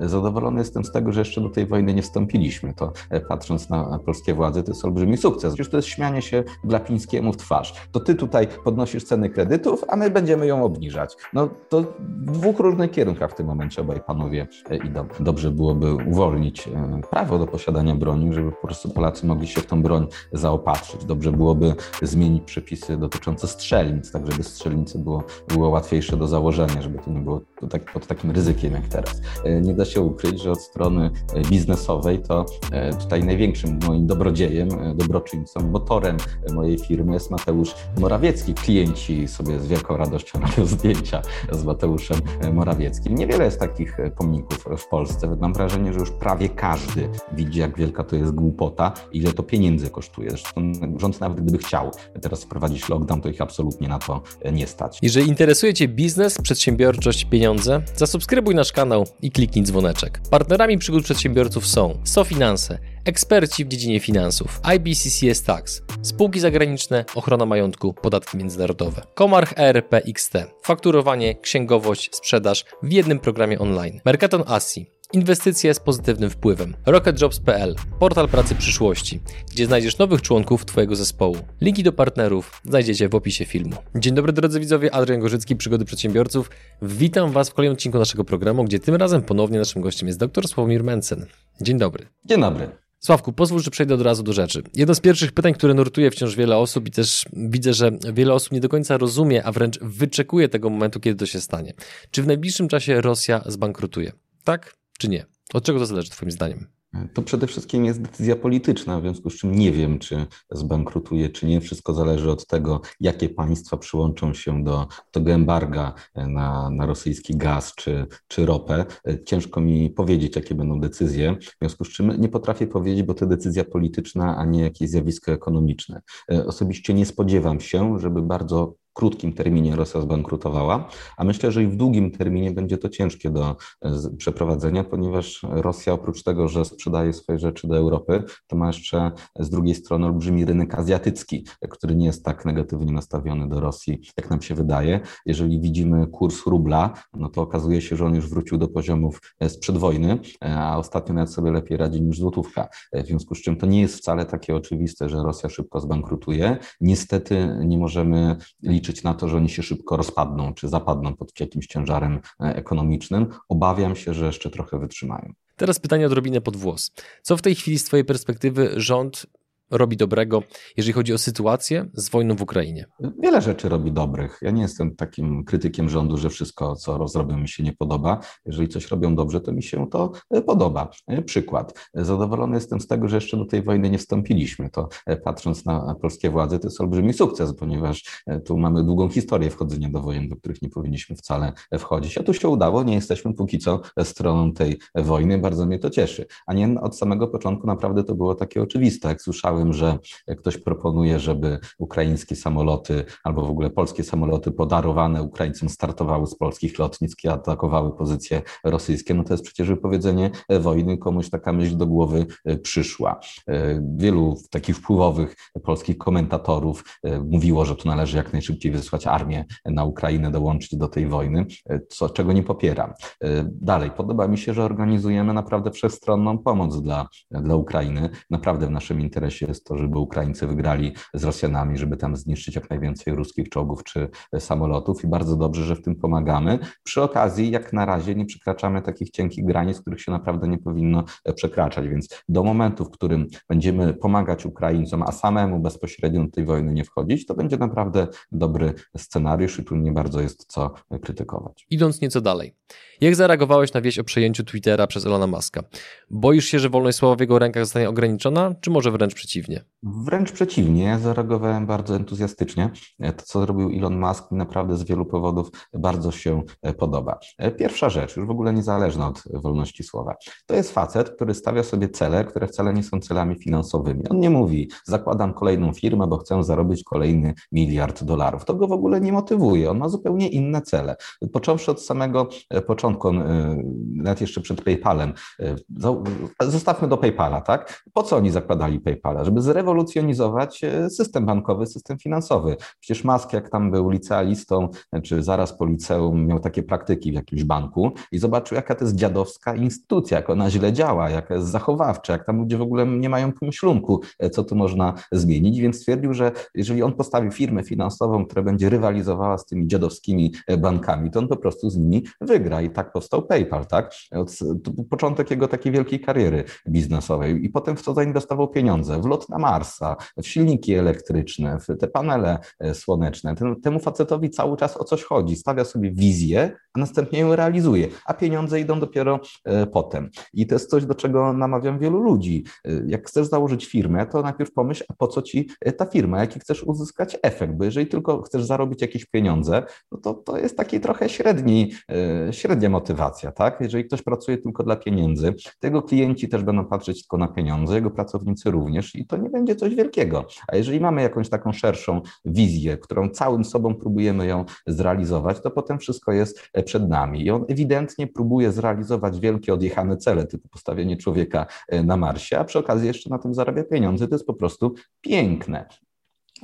Zadowolony jestem z tego, że jeszcze do tej wojny nie wstąpiliśmy. To patrząc na polskie władze, to jest olbrzymi sukces. Przecież to jest śmianie się Glapińskiemu w twarz. To ty tutaj podnosisz ceny kredytów, a my będziemy ją obniżać. No to w dwóch różnych kierunkach w tym momencie obaj panowie idą. Dobrze byłoby uwolnić prawo do posiadania broni, żeby po prostu Polacy mogli się w tą broń zaopatrzyć. Dobrze byłoby zmienić przepisy dotyczące strzelnic, tak żeby strzelnice było, było łatwiejsze do założenia, żeby to nie było tak, pod takim ryzykiem jak teraz. E, nie da się ukryć, że od strony e, biznesowej to e, tutaj największym moim dobrodziejem, dobroczyńcą, motorem mojej firmy jest Mateusz Morawiecki. Klienci sobie z wielką radością robią zdjęcia z Mateuszem Morawieckim. Niewiele jest takich pomników w Polsce. Mam wrażenie, że już prawie każdy widzi, jak wielka to jest głupota, ile to pieniędzy kosztuje. Zresztą rząd nawet gdyby chciał teraz wprowadzić lockdown, to ich absolutnie na to nie stać. Jeżeli interesuje Cię biznes, przedsiębiorczość, pieniądze, zasubskrybuj nasz kanał i kliknij dzwoneczek. Partnerami przygód przedsiębiorców są SoFinanse, eksperci w dziedzinie finansów, IBCCS Tax, spółki zagraniczne, ochrona majątku, podatki międzynarodowe, Komarch ERP XT, fakturowanie, księgowość, sprzedaż w jednym programie online, Mercaton Asi, Inwestycje z pozytywnym wpływem. RocketJobs.pl, portal pracy przyszłości, gdzie znajdziesz nowych członków Twojego zespołu. Linki do partnerów znajdziecie w opisie filmu. Dzień dobry drodzy widzowie, Adrian Gorzycki, Przygody Przedsiębiorców. Witam Was w kolejnym odcinku naszego programu, gdzie tym razem ponownie naszym gościem jest dr Sławomir Mencen. Dzień dobry. Dzień dobry. Sławku, pozwól, że przejdę od razu do rzeczy. Jedno z pierwszych pytań, które nurtuje wciąż wiele osób i też widzę, że wiele osób nie do końca rozumie, a wręcz wyczekuje tego momentu, kiedy to się stanie. Czy w najbliższym czasie Rosja zbankrutuje? Tak czy nie? Od czego to zależy Twoim zdaniem? To przede wszystkim jest decyzja polityczna, w związku z czym nie wiem, czy zbankrutuje, czy nie. Wszystko zależy od tego, jakie państwa przyłączą się do tego embarga na, na rosyjski gaz czy, czy ropę. Ciężko mi powiedzieć, jakie będą decyzje, w związku z czym nie potrafię powiedzieć, bo to decyzja polityczna, a nie jakieś zjawisko ekonomiczne. Osobiście nie spodziewam się, żeby bardzo krótkim terminie Rosja zbankrutowała, a myślę, że i w długim terminie będzie to ciężkie do e, przeprowadzenia, ponieważ Rosja oprócz tego, że sprzedaje swoje rzeczy do Europy, to ma jeszcze z drugiej strony olbrzymi rynek azjatycki, który nie jest tak negatywnie nastawiony do Rosji, jak nam się wydaje. Jeżeli widzimy kurs rubla, no to okazuje się, że on już wrócił do poziomów e, sprzed wojny, e, a ostatnio nawet sobie lepiej radzi niż złotówka. W związku z czym to nie jest wcale takie oczywiste, że Rosja szybko zbankrutuje. Niestety nie możemy liczyć liczyć na to, że oni się szybko rozpadną czy zapadną pod jakimś ciężarem e, ekonomicznym. Obawiam się, że jeszcze trochę wytrzymają. Teraz pytanie odrobinę pod włos. Co w tej chwili z Twojej perspektywy rząd robi dobrego, jeżeli chodzi o sytuację z wojną w Ukrainie? Wiele rzeczy robi dobrych. Ja nie jestem takim krytykiem rządu, że wszystko, co zrobią, mi się nie podoba. Jeżeli coś robią dobrze, to mi się to e, podoba. E, przykład. Zadowolony jestem z tego, że jeszcze do tej wojny nie wstąpiliśmy. To e, patrząc na polskie władze, to jest olbrzymi sukces, ponieważ tu mamy długą historię wchodzenia do wojen, do których nie powinniśmy wcale wchodzić. A tu się udało, nie jesteśmy póki co stroną tej wojny. Bardzo mnie to cieszy. A nie od samego początku naprawdę to było takie oczywiste. Jak słyszałem, słyszałem, że ktoś proponuje, żeby ukraińskie samoloty albo w ogóle polskie samoloty podarowane Ukraińcom startowały z polskich lotnisk i atakowały pozycje rosyjskie, no to jest przecież wypowiedzenie wojny. Komuś taka myśl do głowy e, przyszła. E, wielu takich wpływowych polskich komentatorów e, mówiło, że tu należy jak najszybciej wysłać armię na Ukrainę, dołączyć do tej wojny, co, czego nie popieram. Dalej, podoba mi się, że organizujemy naprawdę wszechstronną pomoc dla, dla Ukrainy. Naprawdę w naszym interesie jest to, żeby Ukraińcy wygrali z Rosjanami, żeby tam zniszczyć jak najwięcej ruskich czołgów czy samolotów i bardzo dobrze, że w tym pomagamy. Przy okazji, jak na razie nie przekraczamy takich cienkich granic, których się naprawdę nie powinno przekraczać, więc do momentu, w którym będziemy pomagać Ukraińcom, a samemu bezpośrednio do tej wojny nie wchodzić, to będzie naprawdę dobry scenariusz i tu nie bardzo jest co krytykować. Idąc nieco dalej. Jak zareagowałeś na wieść o przejęciu Twittera przez Elona Muska? Boisz się, że wolność słowa w jego rękach zostanie ograniczona, czy może wręcz przeciwnie? Wręcz przeciwnie. Ja zareagowałem bardzo entuzjastycznie. To, co zrobił Elon Musk, naprawdę z wielu powodów bardzo się e, podoba. E, pierwsza rzecz, już w ogóle niezależna od wolności słowa. To jest facet, który stawia sobie cele, które wcale nie są celami finansowymi. On nie mówi, zakładam kolejną firmę, bo chcę zarobić kolejny miliard dolarów. To go w ogóle nie motywuje. On ma zupełnie inne cele. Począwszy od samego e, początku, nawet jeszcze przed PayPalem. Zostawmy do PayPala, tak? Po co oni zakładali PayPala? Żeby zrewolucjonizować system bankowy, system finansowy. Przecież Musk, jak tam był licealistą, czy zaraz po liceum miał takie praktyki w jakimś banku i zobaczył, jaka to jest dziadowska instytucja, jak ona źle działa, jaka jest zachowawcza, jak tam ludzie w ogóle nie mają pomyślunku, co tu można zmienić, więc stwierdził, że jeżeli on postawi firmę finansową, która będzie rywalizowała z tymi dziadowskimi bankami, to on po prostu z nimi wygra i tak powstał PayPal, tak? Początek jego takiej wielkiej kariery biznesowej i potem w co zainwestował pieniądze? W lot na Marsa, w silniki elektryczne, w te panele słoneczne. Temu facetowi cały czas o coś chodzi. Stawia sobie wizję, a następnie ją realizuje, a pieniądze idą dopiero e, potem. I to jest coś, do czego namawiam wielu ludzi. E, jak chcesz założyć firmę, to najpierw pomyśl, a po co ci e, ta firma, jaki chcesz uzyskać efekt, bo jeżeli tylko chcesz zarobić jakieś pieniądze, no to to jest taki trochę średni, średnia motywacja, tak? Jeżeli ktoś pracuje tylko dla pieniędzy, to jego klienci też będą patrzeć tylko na pieniądze, jego pracownicy również i to nie będzie coś wielkiego. A jeżeli mamy jakąś taką szerszą wizję, którą całym sobą próbujemy ją zrealizować, to potem wszystko jest przed nami. I on ewidentnie próbuje zrealizować wielkie odjechane cele, typu postawienie człowieka e, na Marsie, a przy okazji jeszcze na tym zarabia pieniądze. To jest po prostu piękne.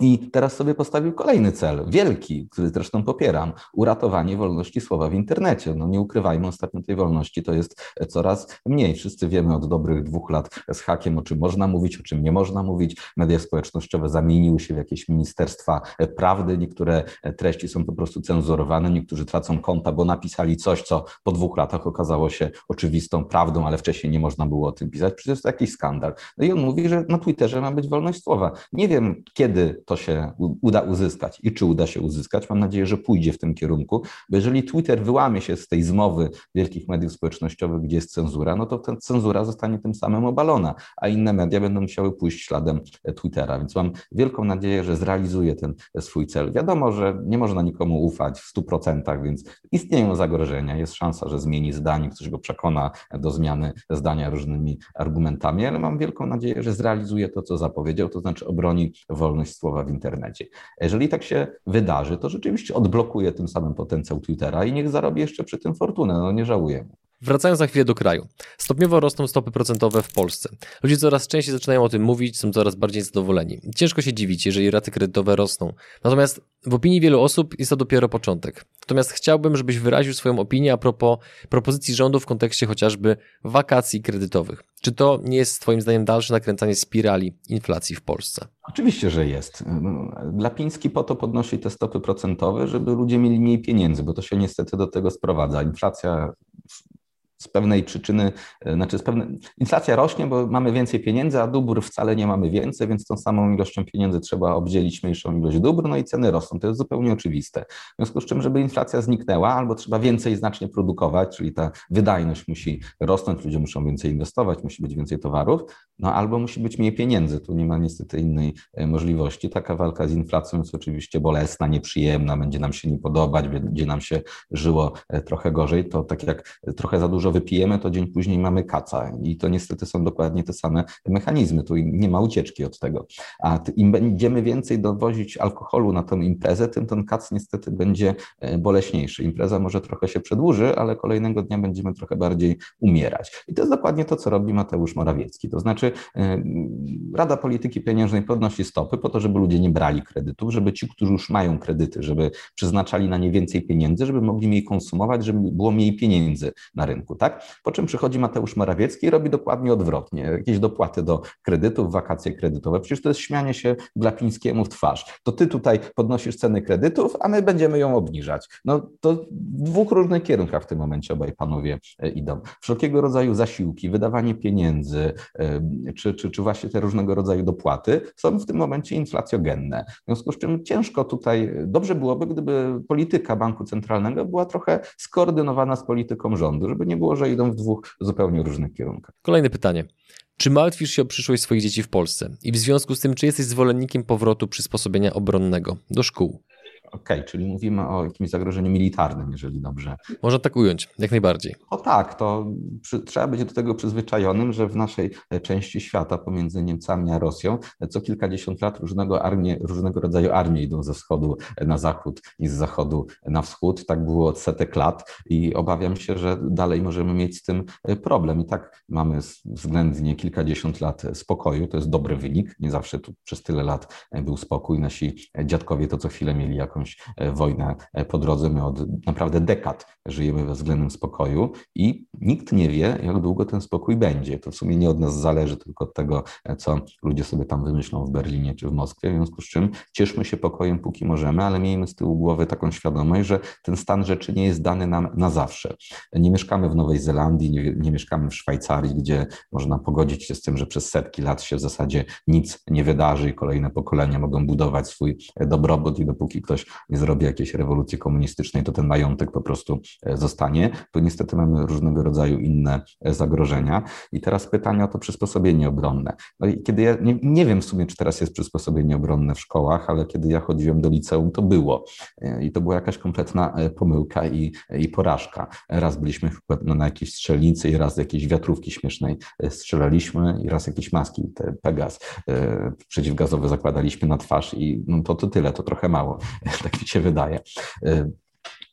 I teraz sobie postawił kolejny cel, wielki, który zresztą popieram, uratowanie wolności słowa w internecie. No nie ukrywajmy, ostatnio tej wolności to jest coraz mniej. Wszyscy wiemy od dobrych dwóch lat z hakiem, o czym można mówić, o czym nie można mówić. Media społecznościowe zamieniły się w jakieś ministerstwa prawdy, niektóre treści są po prostu cenzurowane, niektórzy tracą konta, bo napisali coś, co po dwóch latach okazało się oczywistą prawdą, ale wcześniej nie można było o tym pisać. Przecież to jakiś skandal. No i on mówi, że na Twitterze ma być wolność słowa. Nie wiem, kiedy to się uda uzyskać i czy uda się uzyskać. Mam nadzieję, że pójdzie w tym kierunku, bo jeżeli Twitter wyłamie się z tej zmowy wielkich mediów społecznościowych, gdzie jest cenzura, no to ta cenzura zostanie tym samym obalona, a inne media będą musiały pójść śladem Twittera. Więc mam wielką nadzieję, że zrealizuje ten swój cel. Wiadomo, że nie można nikomu ufać w 100%, więc istnieją zagrożenia. Jest szansa, że zmieni zdanie, ktoś go przekona do zmiany zdania różnymi argumentami, ale mam wielką nadzieję, że zrealizuje to, co zapowiedział, to znaczy obroni wolność słowa w internecie. Jeżeli tak się wydarzy, to rzeczywiście odblokuje tym samym potencjał Twittera i niech zarobi jeszcze przy tym fortunę, no nie żałuję. Wracając na chwilę do kraju. Stopniowo rosną stopy procentowe w Polsce. Ludzie coraz częściej zaczynają o tym mówić, są coraz bardziej zadowoleni. Ciężko się dziwić, jeżeli raty kredytowe rosną. Natomiast w opinii wielu osób jest to dopiero początek. Natomiast chciałbym, żebyś wyraził swoją opinię a propos propozycji rządu w kontekście chociażby wakacji kredytowych. Czy to nie jest Twoim zdaniem dalsze nakręcanie spirali inflacji w Polsce? Oczywiście, że jest. Glapiński po to podnosi te stopy procentowe, żeby ludzie mieli mniej pieniędzy, bo to się niestety do tego sprowadza. Inflacja z pewnej przyczyny, e, znaczy z pewnej, inflacja rośnie, bo mamy więcej pieniędzy, a dóbr wcale nie mamy więcej, więc tą samą ilością pieniędzy trzeba obdzielić mniejszą ilość dóbr, no i ceny rosną. To jest zupełnie oczywiste. W związku z czym, żeby inflacja zniknęła, albo trzeba więcej znacznie produkować, czyli ta wydajność musi rosnąć, ludzie muszą więcej inwestować, musi być więcej towarów, no albo musi być mniej pieniędzy. Tu nie ma niestety innej e, możliwości. Taka walka z inflacją jest oczywiście bolesna, nieprzyjemna, będzie nam się nie podobać, będzie nam się żyło e, trochę gorzej. To tak jak trochę za dużo wypijemy, to dzień później mamy kaca i to niestety są dokładnie te same mechanizmy, tu nie ma ucieczki od tego. A im będziemy więcej dowozić alkoholu na tę imprezę, tym ten kac niestety będzie e, boleśniejszy. Impreza może trochę się przedłuży, ale kolejnego dnia będziemy trochę bardziej umierać. I to jest dokładnie to, co robi Mateusz Morawiecki. To znaczy e, Rada Polityki Pieniężnej podnosi stopy po to, żeby ludzie nie brali kredytów, żeby ci, którzy już mają kredyty, żeby przeznaczali na nie więcej pieniędzy, żeby mogli mniej konsumować, żeby było mniej pieniędzy na rynku tak? Po czym przychodzi Mateusz Morawiecki i robi dokładnie odwrotnie. Jakieś dopłaty do kredytów, wakacje kredytowe. Przecież to jest śmianie się Glapińskiemu w twarz. To ty tutaj podnosisz ceny kredytów, a my będziemy ją obniżać. No to w dwóch różnych kierunkach w tym momencie obaj panowie e, idą. Wszelkiego rodzaju zasiłki, wydawanie pieniędzy, e, czy, czy, czy właśnie te różnego rodzaju dopłaty są w tym momencie inflacjogenne. W związku z czym ciężko tutaj, dobrze byłoby, gdyby polityka banku centralnego była trochę skoordynowana z polityką rządu, żeby nie było że idą w dwóch zupełnie różnych kierunkach. Kolejne pytanie. Czy martwisz się o przyszłość swoich dzieci w Polsce? I w związku z tym, czy jesteś zwolennikiem powrotu przysposobienia obronnego do szkół? Okej, okay, czyli mówimy o jakimś zagrożeniu militarnym, jeżeli dobrze. Można tak ująć, jak najbardziej. O tak, to przy, trzeba być do tego przyzwyczajonym, że w naszej części świata pomiędzy Niemcami a Rosją co kilkadziesiąt lat różnego, armie, różnego rodzaju armie idą ze wschodu na zachód i z zachodu na wschód. Tak było od setek lat i obawiam się, że dalej możemy mieć z tym problem. I tak mamy względnie kilkadziesiąt lat spokoju, to jest dobry wynik. Nie zawsze tu przez tyle lat był spokój. Nasi dziadkowie to co chwilę mieli jakąś wojnę po drodze. My od naprawdę dekad żyjemy we względnym spokoju i nikt nie wie, jak długo ten spokój będzie. To w sumie nie od nas zależy, tylko od tego, co ludzie sobie tam wymyślą w Berlinie czy w Moskwie. W związku z czym cieszmy się pokojem, póki możemy, ale miejmy z tyłu głowy taką świadomość, że ten stan rzeczy nie jest dany nam na zawsze. Nie mieszkamy w Nowej Zelandii, nie, nie mieszkamy w Szwajcarii, gdzie można pogodzić się z tym, że przez setki lat się w zasadzie nic nie wydarzy i kolejne pokolenia mogą budować swój dobrobut i dopóki ktoś nie zrobi jakiejś rewolucji komunistycznej, to ten majątek po prostu e, zostanie. Tu niestety mamy różnego rodzaju inne e, zagrożenia. I teraz pytanie o to przysposobienie obronne. No i kiedy ja nie, nie wiem w sumie, czy teraz jest przysposobienie obronne w szkołach, ale kiedy ja chodziłem do liceum, to było. E, I to była jakaś kompletna pomyłka i, i porażka. Raz byliśmy na jakiejś strzelnicy i raz jakieś wiatrówki śmiesznej strzelaliśmy i raz jakieś maski, te Pegas przeciwgazowe zakładaliśmy na twarz i no to, to tyle, to trochę mało, tak mi się wydaje.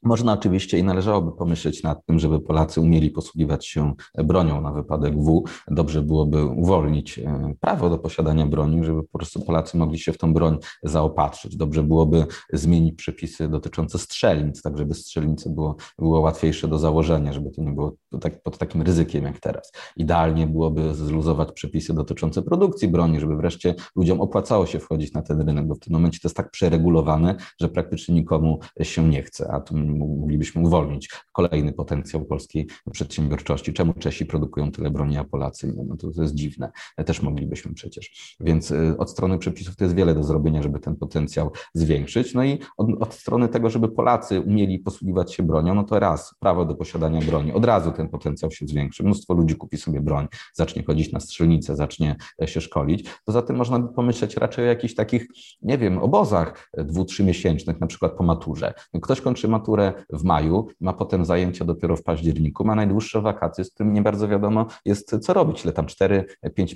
Można oczywiście i należałoby pomyśleć nad tym, żeby Polacy umieli posługiwać się bronią na wypadek W. Dobrze byłoby uwolnić e, prawo do posiadania broni, żeby po prostu Polacy mogli się w tą broń zaopatrzyć. Dobrze byłoby zmienić przepisy dotyczące strzelnic, tak żeby strzelnice było, było łatwiejsze do założenia, żeby to nie było tak, pod takim ryzykiem jak teraz. Idealnie byłoby zluzować przepisy dotyczące produkcji broni, żeby wreszcie ludziom opłacało się wchodzić na ten rynek, bo w tym momencie to jest tak przeregulowane, że praktycznie nikomu się nie chce, a tu moglibyśmy uwolnić kolejny potencjał polskiej przedsiębiorczości. Czemu Czesi produkują tyle broni, a Polacy nie? No to, to jest dziwne. Też moglibyśmy przecież. Więc y, od strony przepisów to jest wiele do zrobienia, żeby ten potencjał zwiększyć. No i od, od strony tego, żeby Polacy umieli posługiwać się bronią, no to raz, prawo do posiadania broni, od razu ten potencjał się zwiększy. Mnóstwo ludzi kupi sobie broń, zacznie chodzić na strzelnicę, zacznie e, się szkolić. Poza tym można by pomyśleć raczej o jakichś takich, nie wiem, obozach dwu, trzymiesięcznych, na przykład po maturze. Ktoś kończy maturę, maturę w maju, ma potem zajęcia dopiero w październiku, ma najdłuższe wakacje, z którym nie bardzo wiadomo jest co robić, ile tam 4-5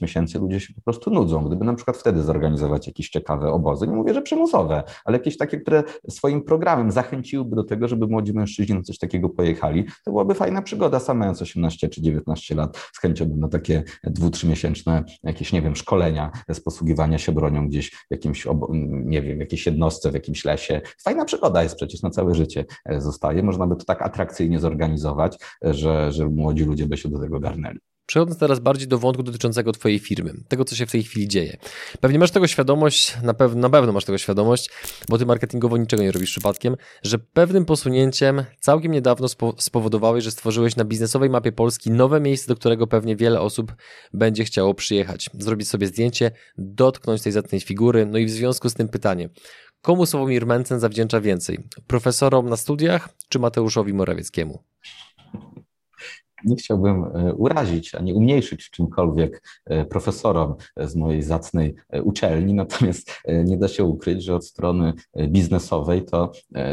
miesięcy ludzie się po prostu nudzą. Gdyby na przykład wtedy zorganizować jakieś ciekawe obozy, nie mówię, że przymusowe, ale jakieś takie, które swoim programem zachęciłyby do tego, żeby młodzi mężczyźni na coś takiego pojechali, to byłaby fajna przygoda. Sam mając 18 czy 19 lat, z chęcią bym na takie dwu, trzymiesięczne jakieś, nie wiem, szkolenia z posługiwania się bronią gdzieś w jakimś, nie wiem, jakiejś jednostce, w jakimś lesie. Fajna przygoda jest przecież na całe życie zostaje. Można by to tak atrakcyjnie zorganizować, że, że młodzi ludzie by się do tego garnęli. Przechodząc teraz bardziej do wątku dotyczącego Twojej firmy, tego, co się w tej chwili dzieje. Pewnie masz tego świadomość, na, pew na pewno masz tego świadomość, bo Ty marketingowo niczego nie robisz przypadkiem, że pewnym posunięciem całkiem niedawno spo spowodowałeś, że stworzyłeś na biznesowej mapie Polski nowe miejsce, do którego pewnie wiele osób będzie chciało przyjechać, zrobić sobie zdjęcie, dotknąć tej zacnej figury, no i w związku z tym pytanie, Komu Sławomir Mencen zawdzięcza więcej? Profesorom na studiach czy Mateuszowi Morawieckiemu? Nie chciałbym e, urazić ani umniejszyć czymkolwiek e, profesorom z mojej zacnej e, uczelni, natomiast nie da się ukryć, że od strony biznesowej to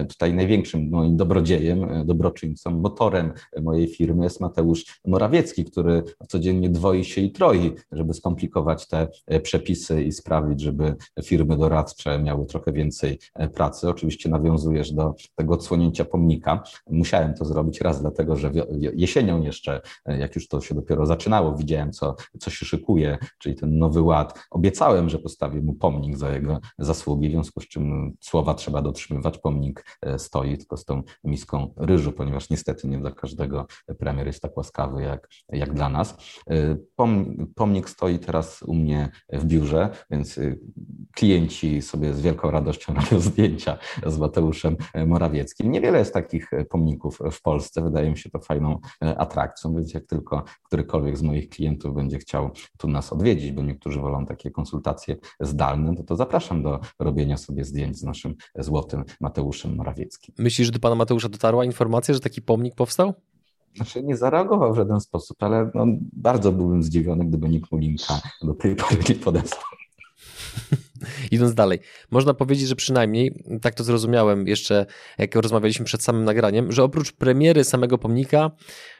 tutaj największym moim dobrodziejem, dobroczyńcą, motorem mojej firmy jest Mateusz Morawiecki, który codziennie dwoi się i troi, żeby skomplikować te przepisy i sprawić, żeby firmy doradcze miały trochę więcej pracy. Oczywiście nawiązujesz do tego odsłonięcia pomnika. Musiałem to zrobić raz dlatego, że jesienią jeszcze jeszcze, e, jak już to się dopiero zaczynało, widziałem, co, co się szykuje, czyli ten nowy ład. Obiecałem, że postawię mu pomnik za jego zasługi, w związku z czym słowa trzeba dotrzymywać. Pomnik e, stoi tylko z tą miską ryżu, ponieważ niestety nie dla każdego premier jest tak łaskawy jak, jak dla nas. E, pomnik stoi teraz u mnie w biurze, więc klienci sobie z wielką radością robią zdjęcia z Mateuszem Morawieckim. Niewiele jest takich pomników w Polsce. Wydaje mi się to fajną atrakcją atrakcją, więc jak tylko którykolwiek z moich klientów będzie chciał tu nas odwiedzić, bo niektórzy wolą takie konsultacje zdalne, to, to zapraszam do robienia sobie zdjęć z naszym złotym Mateuszem Morawieckim. Myślisz, że do pana Mateusza dotarła informacja, że taki pomnik powstał? Znaczy nie zareagował w żaden sposób, ale no, bardzo byłbym zdziwiony, gdyby nikt mu linka do tej pory nie podesłał. Idąc dalej, można powiedzieć, że przynajmniej, tak to zrozumiałem jeszcze, jak rozmawialiśmy przed samym nagraniem, że oprócz premiery samego pomnika,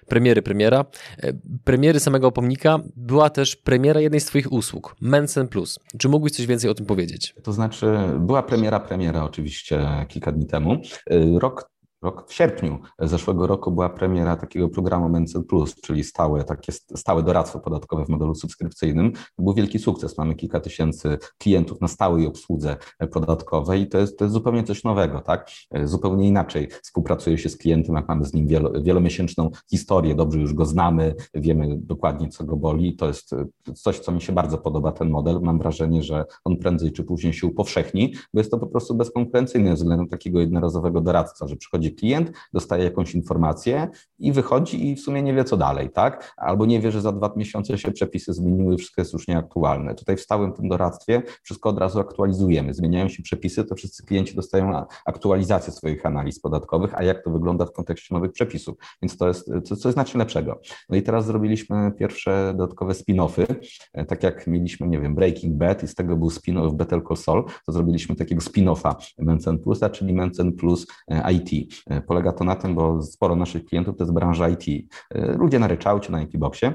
premiery premiera, e, premiery samego pomnika była też premiera jednej z Twoich usług, Mensen Plus. Czy mógłbyś coś więcej o tym powiedzieć? To znaczy, była premiera, premiera oczywiście kilka dni temu. E, rok Rok, w sierpniu zeszłego roku była premiera takiego programu Mencel Plus, czyli stałe, takie stałe doradztwo podatkowe w modelu subskrypcyjnym. To był wielki sukces. Mamy kilka tysięcy klientów na stałej obsłudze podatkowej i to jest, to jest zupełnie coś nowego, tak? Zupełnie inaczej współpracuje się z klientem, jak mamy z nim wielo, wielomiesięczną historię, dobrze już go znamy, wiemy dokładnie, co go boli. To jest coś, co mi się bardzo podoba, ten model. Mam wrażenie, że on prędzej czy później się upowszechni, bo jest to po prostu bezkonkurencyjne względem takiego jednorazowego doradca, że przychodzi klient, dostaje jakąś informację i wychodzi i w sumie nie wie, co dalej, tak? Albo nie wie, że za dwa miesiące się przepisy zmieniły, wszystko jest już nieaktualne. Tutaj w stałym tym doradztwie wszystko od razu aktualizujemy. Zmieniają się przepisy, to wszyscy klienci dostają aktualizację swoich analiz podatkowych, a jak to wygląda w kontekście nowych przepisów. Więc to jest coś znacznie lepszego. No i teraz zrobiliśmy pierwsze dodatkowe spin-offy, e, tak jak mieliśmy, nie wiem, Breaking Bad i z tego był spin-off Better Call Saul, to zrobiliśmy takiego spin-offa Mencen Plusa, czyli Mencen Plus e, IT. E, polega to na tym, bo sporo naszych klientów to jest branża IT. E, ludzie na ryczałcie, na Ekiboxie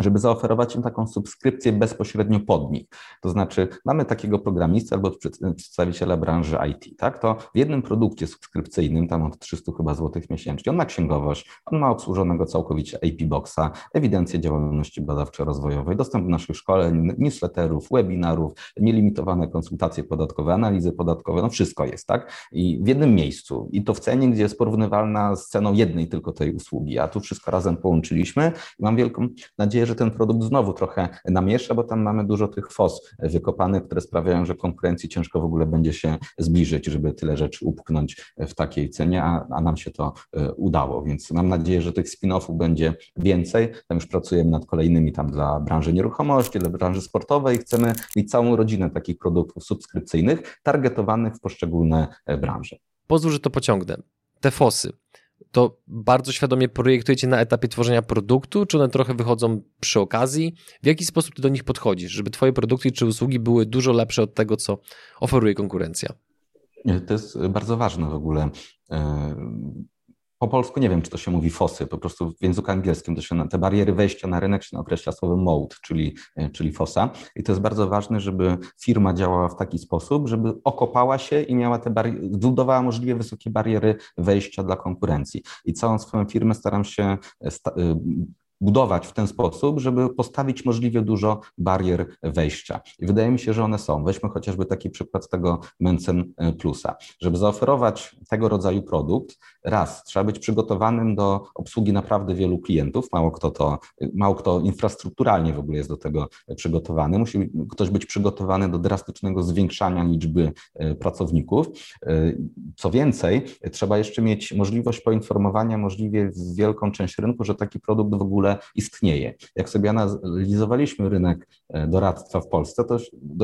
żeby zaoferować im taką subskrypcję bezpośrednio pod nich. To znaczy, mamy takiego programistę albo przedstawiciela branży IT, tak? To w jednym produkcie subskrypcyjnym, tam od 300 chyba złotych miesięcznie, on ma księgowość, on ma obsłużonego całkowicie AP Boxa, ewidencję działalności badawczo-rozwojowej, dostęp do naszych szkoleń, newsletterów, webinarów, nielimitowane konsultacje podatkowe, analizy podatkowe, no wszystko jest, tak? I w jednym miejscu. I to w cenie, gdzie jest porównywalna z ceną jednej tylko tej usługi, a tu wszystko razem połączyliśmy i mam wielką nadzieję, że że ten produkt znowu trochę namiesza, bo tam mamy dużo tych fos wykopanych, które sprawiają, że konkurencji ciężko w ogóle będzie się zbliżyć, żeby tyle rzeczy upchnąć w takiej cenie, a, a nam się to e, udało. Więc mam nadzieję, że tych spin-offów będzie więcej. Tam już pracujemy nad kolejnymi tam dla branży nieruchomości, dla branży sportowej. Chcemy mieć całą rodzinę takich produktów subskrypcyjnych, targetowanych w poszczególne e, branże. Pozwól, że to pociągnę. Te fosy to bardzo świadomie projektujecie na etapie tworzenia produktu, czy one trochę wychodzą przy okazji? W jaki sposób ty do nich podchodzisz, żeby twoje produkty czy usługi były dużo lepsze od tego, co oferuje konkurencja? To jest bardzo ważne w ogóle. Po polsku nie wiem, czy to się mówi fosy, po prostu w języku angielskim to się te bariery wejścia na rynek się określa słowem mode, czyli, e, czyli fosa. I to jest bardzo ważne, żeby firma działała w taki sposób, żeby okopała się i miała te bariery, zbudowała możliwie wysokie bariery wejścia dla konkurencji. I całą swoją firmę staram się e, e, budować w ten sposób, żeby postawić możliwie dużo barier wejścia. I wydaje mi się, że one są. Weźmy chociażby taki przykład tego Mencen Plusa. Żeby zaoferować tego rodzaju produkt, raz, trzeba być przygotowanym do obsługi naprawdę wielu klientów. Mało kto to, mało kto infrastrukturalnie w ogóle jest do tego przygotowany. Musi ktoś być przygotowany do drastycznego zwiększania liczby e, pracowników. E, co więcej, trzeba jeszcze mieć możliwość poinformowania możliwie wielką część rynku, że taki produkt w ogóle istnieje. Jak sobie analizowaliśmy rynek e, doradztwa w Polsce, to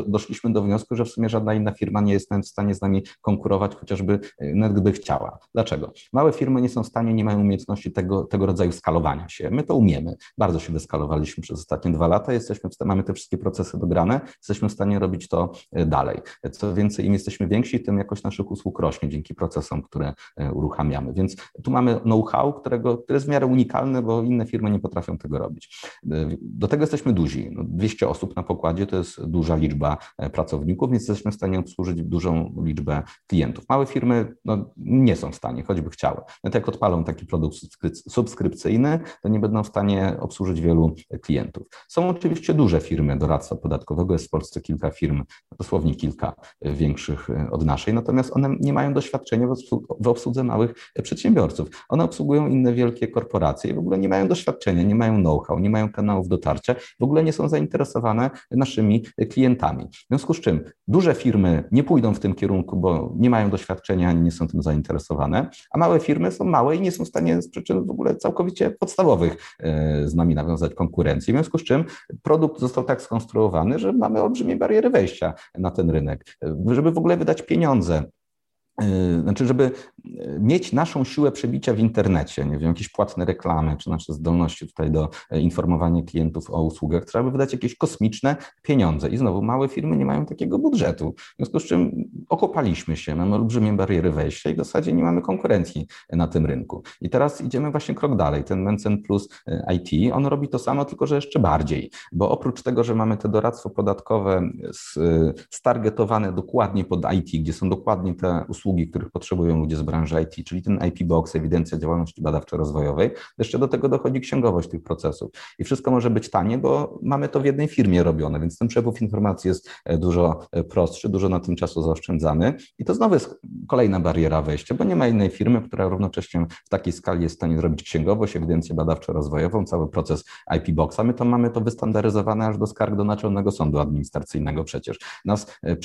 doszliśmy do wniosku, że w sumie żadna inna firma nie jest w stanie z nami konkurować, chociażby nawet gdyby chciała. Dlaczego? Małe firmy nie są w stanie, nie mają umiejętności tego, tego rodzaju skalowania się. My to umiemy. Bardzo się wyskalowaliśmy przez ostatnie dwa lata. Jesteśmy mamy te wszystkie procesy dograne, jesteśmy w stanie robić to e, dalej. Co więcej, im jesteśmy więksi, tym jakość naszych usług rośnie dzięki procesom, które e, uruchamiamy. Więc tu mamy know-how, którego, które jest w miarę unikalne, bo inne firmy nie potrafią tego robić. E, do tego jesteśmy duzi. 200 no, osób na pokładzie to jest duża liczba pracowników, więc jesteśmy w stanie obsłużyć dużą liczbę klientów. Małe firmy no, nie są w stanie, choćby chciały. Nawet jak odpalą taki produkt subskrypcyjny, to nie będą w stanie obsłużyć wielu klientów. Są oczywiście duże firmy doradztwa podatkowego, jest w Polsce kilka firm, dosłownie kilka większych od naszej, natomiast one nie mają doświadczenia w obsłudze małych przedsiębiorców. One obsługują inne wielkie korporacje i w ogóle nie mają doświadczenia, nie mają know-how, nie mają kanałów dotarcia, w ogóle nie są zainteresowane naszymi klientami. W związku z czym duże firmy nie pójdą w tym kierunku, bo nie mają doświadczenia ani nie są tym zainteresowane, a małe firmy są małe i nie są w stanie z przyczyn w ogóle całkowicie podstawowych e, z nami nawiązać konkurencję. W związku z czym produkt został tak skonstruowany, że mamy olbrzymie bariery wejścia na ten rynek. E, żeby w ogóle wydać pieniądze znaczy, żeby y, mieć naszą siłę przebicia w internecie, nie wiem, jakieś płatne reklamy, czy nasze zdolności tutaj do e, informowania klientów o usługach, trzeba by wydać jakieś kosmiczne pieniądze. I znowu małe firmy nie mają takiego budżetu. W związku z czym okopaliśmy się, mamy olbrzymie bariery wejścia i w zasadzie nie mamy konkurencji na tym rynku. I teraz idziemy właśnie krok dalej. Ten Mencen Plus e, IT, on robi to samo, tylko że jeszcze bardziej, bo oprócz tego, że mamy te doradztwo podatkowe stargetowane dokładnie pod IT, gdzie są dokładnie te usługi, usługi, których potrzebują ludzie z branży IT, czyli ten IP Box, ewidencja działalności badawczo-rozwojowej. Jeszcze do tego dochodzi księgowość tych procesów. I wszystko może być tanie, bo mamy to w jednej firmie robione, więc ten przepływ informacji jest e, dużo e, prostszy, dużo na tym czasu zaoszczędzamy. I to znowu jest kolejna bariera wejścia, bo nie ma innej firmy, która równocześnie w takiej skali jest w stanie zrobić księgowość, ewidencję badawczo-rozwojową, cały proces IP Boxa. My to mamy to wystandaryzowane aż do skarg do Naczelnego Sądu Administracyjnego przecież. Nas e,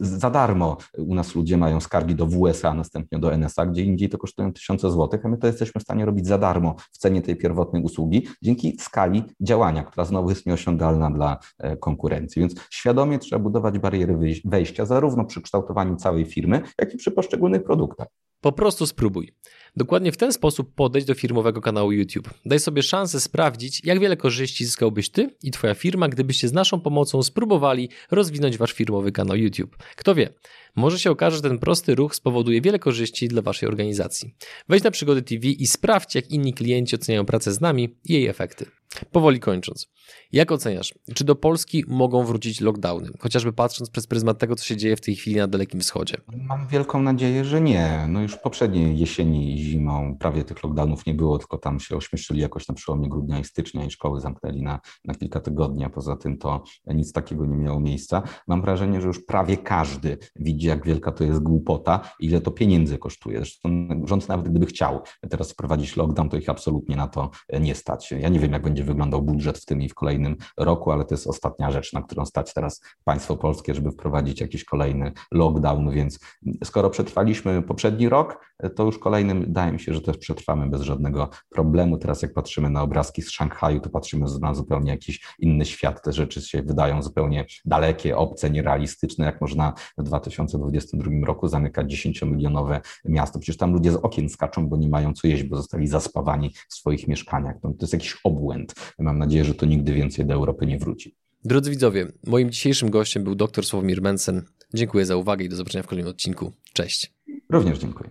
za darmo u nas ludzie mają skargi do WSA, następnie do NSA, gdzie indziej to kosztują tysiące złotych, a my to jesteśmy w stanie robić za darmo w cenie tej pierwotnej usługi, dzięki skali działania, która znowu jest nieosiągalna dla e, konkurencji. Więc świadomie trzeba budować bariery wejścia, zarówno przy kształtowaniu całej firmy, jak i przy poszczególnych produktach. Po prostu spróbuj. Dokładnie w ten sposób podejść do firmowego kanału YouTube. Daj sobie szansę sprawdzić, jak wiele korzyści zyskałbyś ty i twoja firma, gdybyście z naszą pomocą spróbowali rozwinąć wasz firmowy kanał YouTube. Kto wie, może się okaże, że ten prosty ruch spowoduje wiele korzyści dla waszej organizacji. Wejdź na Przygody TV i sprawdź, jak inni klienci oceniają pracę z nami i jej efekty. Powoli kończąc. Jak oceniasz, czy do Polski mogą wrócić lockdowny, chociażby patrząc przez pryzmat tego, co się dzieje w tej chwili na Dalekim Wschodzie? Mam wielką nadzieję, że nie. No już poprzedniej jesieni i zimą prawie tych lockdownów nie było, tylko tam się ośmieszyli jakoś na przełomie grudnia i stycznia i szkoły zamknęli na, na kilka tygodni, a poza tym to nic takiego nie miało miejsca. Mam wrażenie, że już prawie każdy widzi, jak wielka to jest głupota, ile to pieniędzy kosztuje. Zresztą rząd nawet gdyby chciał teraz wprowadzić lockdown, to ich absolutnie na to nie stać. Ja nie wiem, jak będzie wyglądał budżet w tym i w kolejnym roku, ale to jest ostatnia rzecz, na którą stać teraz państwo polskie, żeby wprowadzić jakiś kolejny lockdown, więc skoro przetrwaliśmy poprzedni rok, to już kolejnym wydaje mi się, że też przetrwamy bez żadnego problemu. Teraz jak patrzymy na obrazki z Szanghaju, to patrzymy na zupełnie jakiś inny świat. Te rzeczy się wydają zupełnie dalekie, obce, nierealistyczne, jak można w 2022 roku zamykać 10-milionowe miasto. Przecież tam ludzie z okien skaczą, bo nie mają co jeść, bo zostali zaspawani w swoich mieszkaniach. To jest jakiś obłęd. Mam nadzieję, że to nigdy więcej do Europy nie wróci. Drodzy widzowie, moim dzisiejszym gościem był dr Sławomir Mensen. Dziękuję za uwagę i do zobaczenia w kolejnym odcinku. Cześć. Również dziękuję.